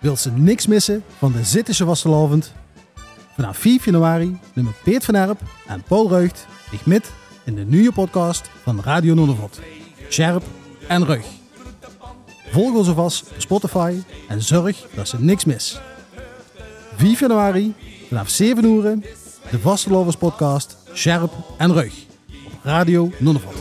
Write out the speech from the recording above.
Wilt ze niks missen van de Zittische Vastelavond? Vanaf 4 januari nummer Peert van Erp en Paul Reugt zich met in de nieuwe podcast van Radio Noordervot. Scherp en Rug. Volg ons alvast op Spotify en zorg dat ze niks mis. 4 januari vanaf 7 uur de Vastelovers podcast Scherp en Rug op Radio Noordervot.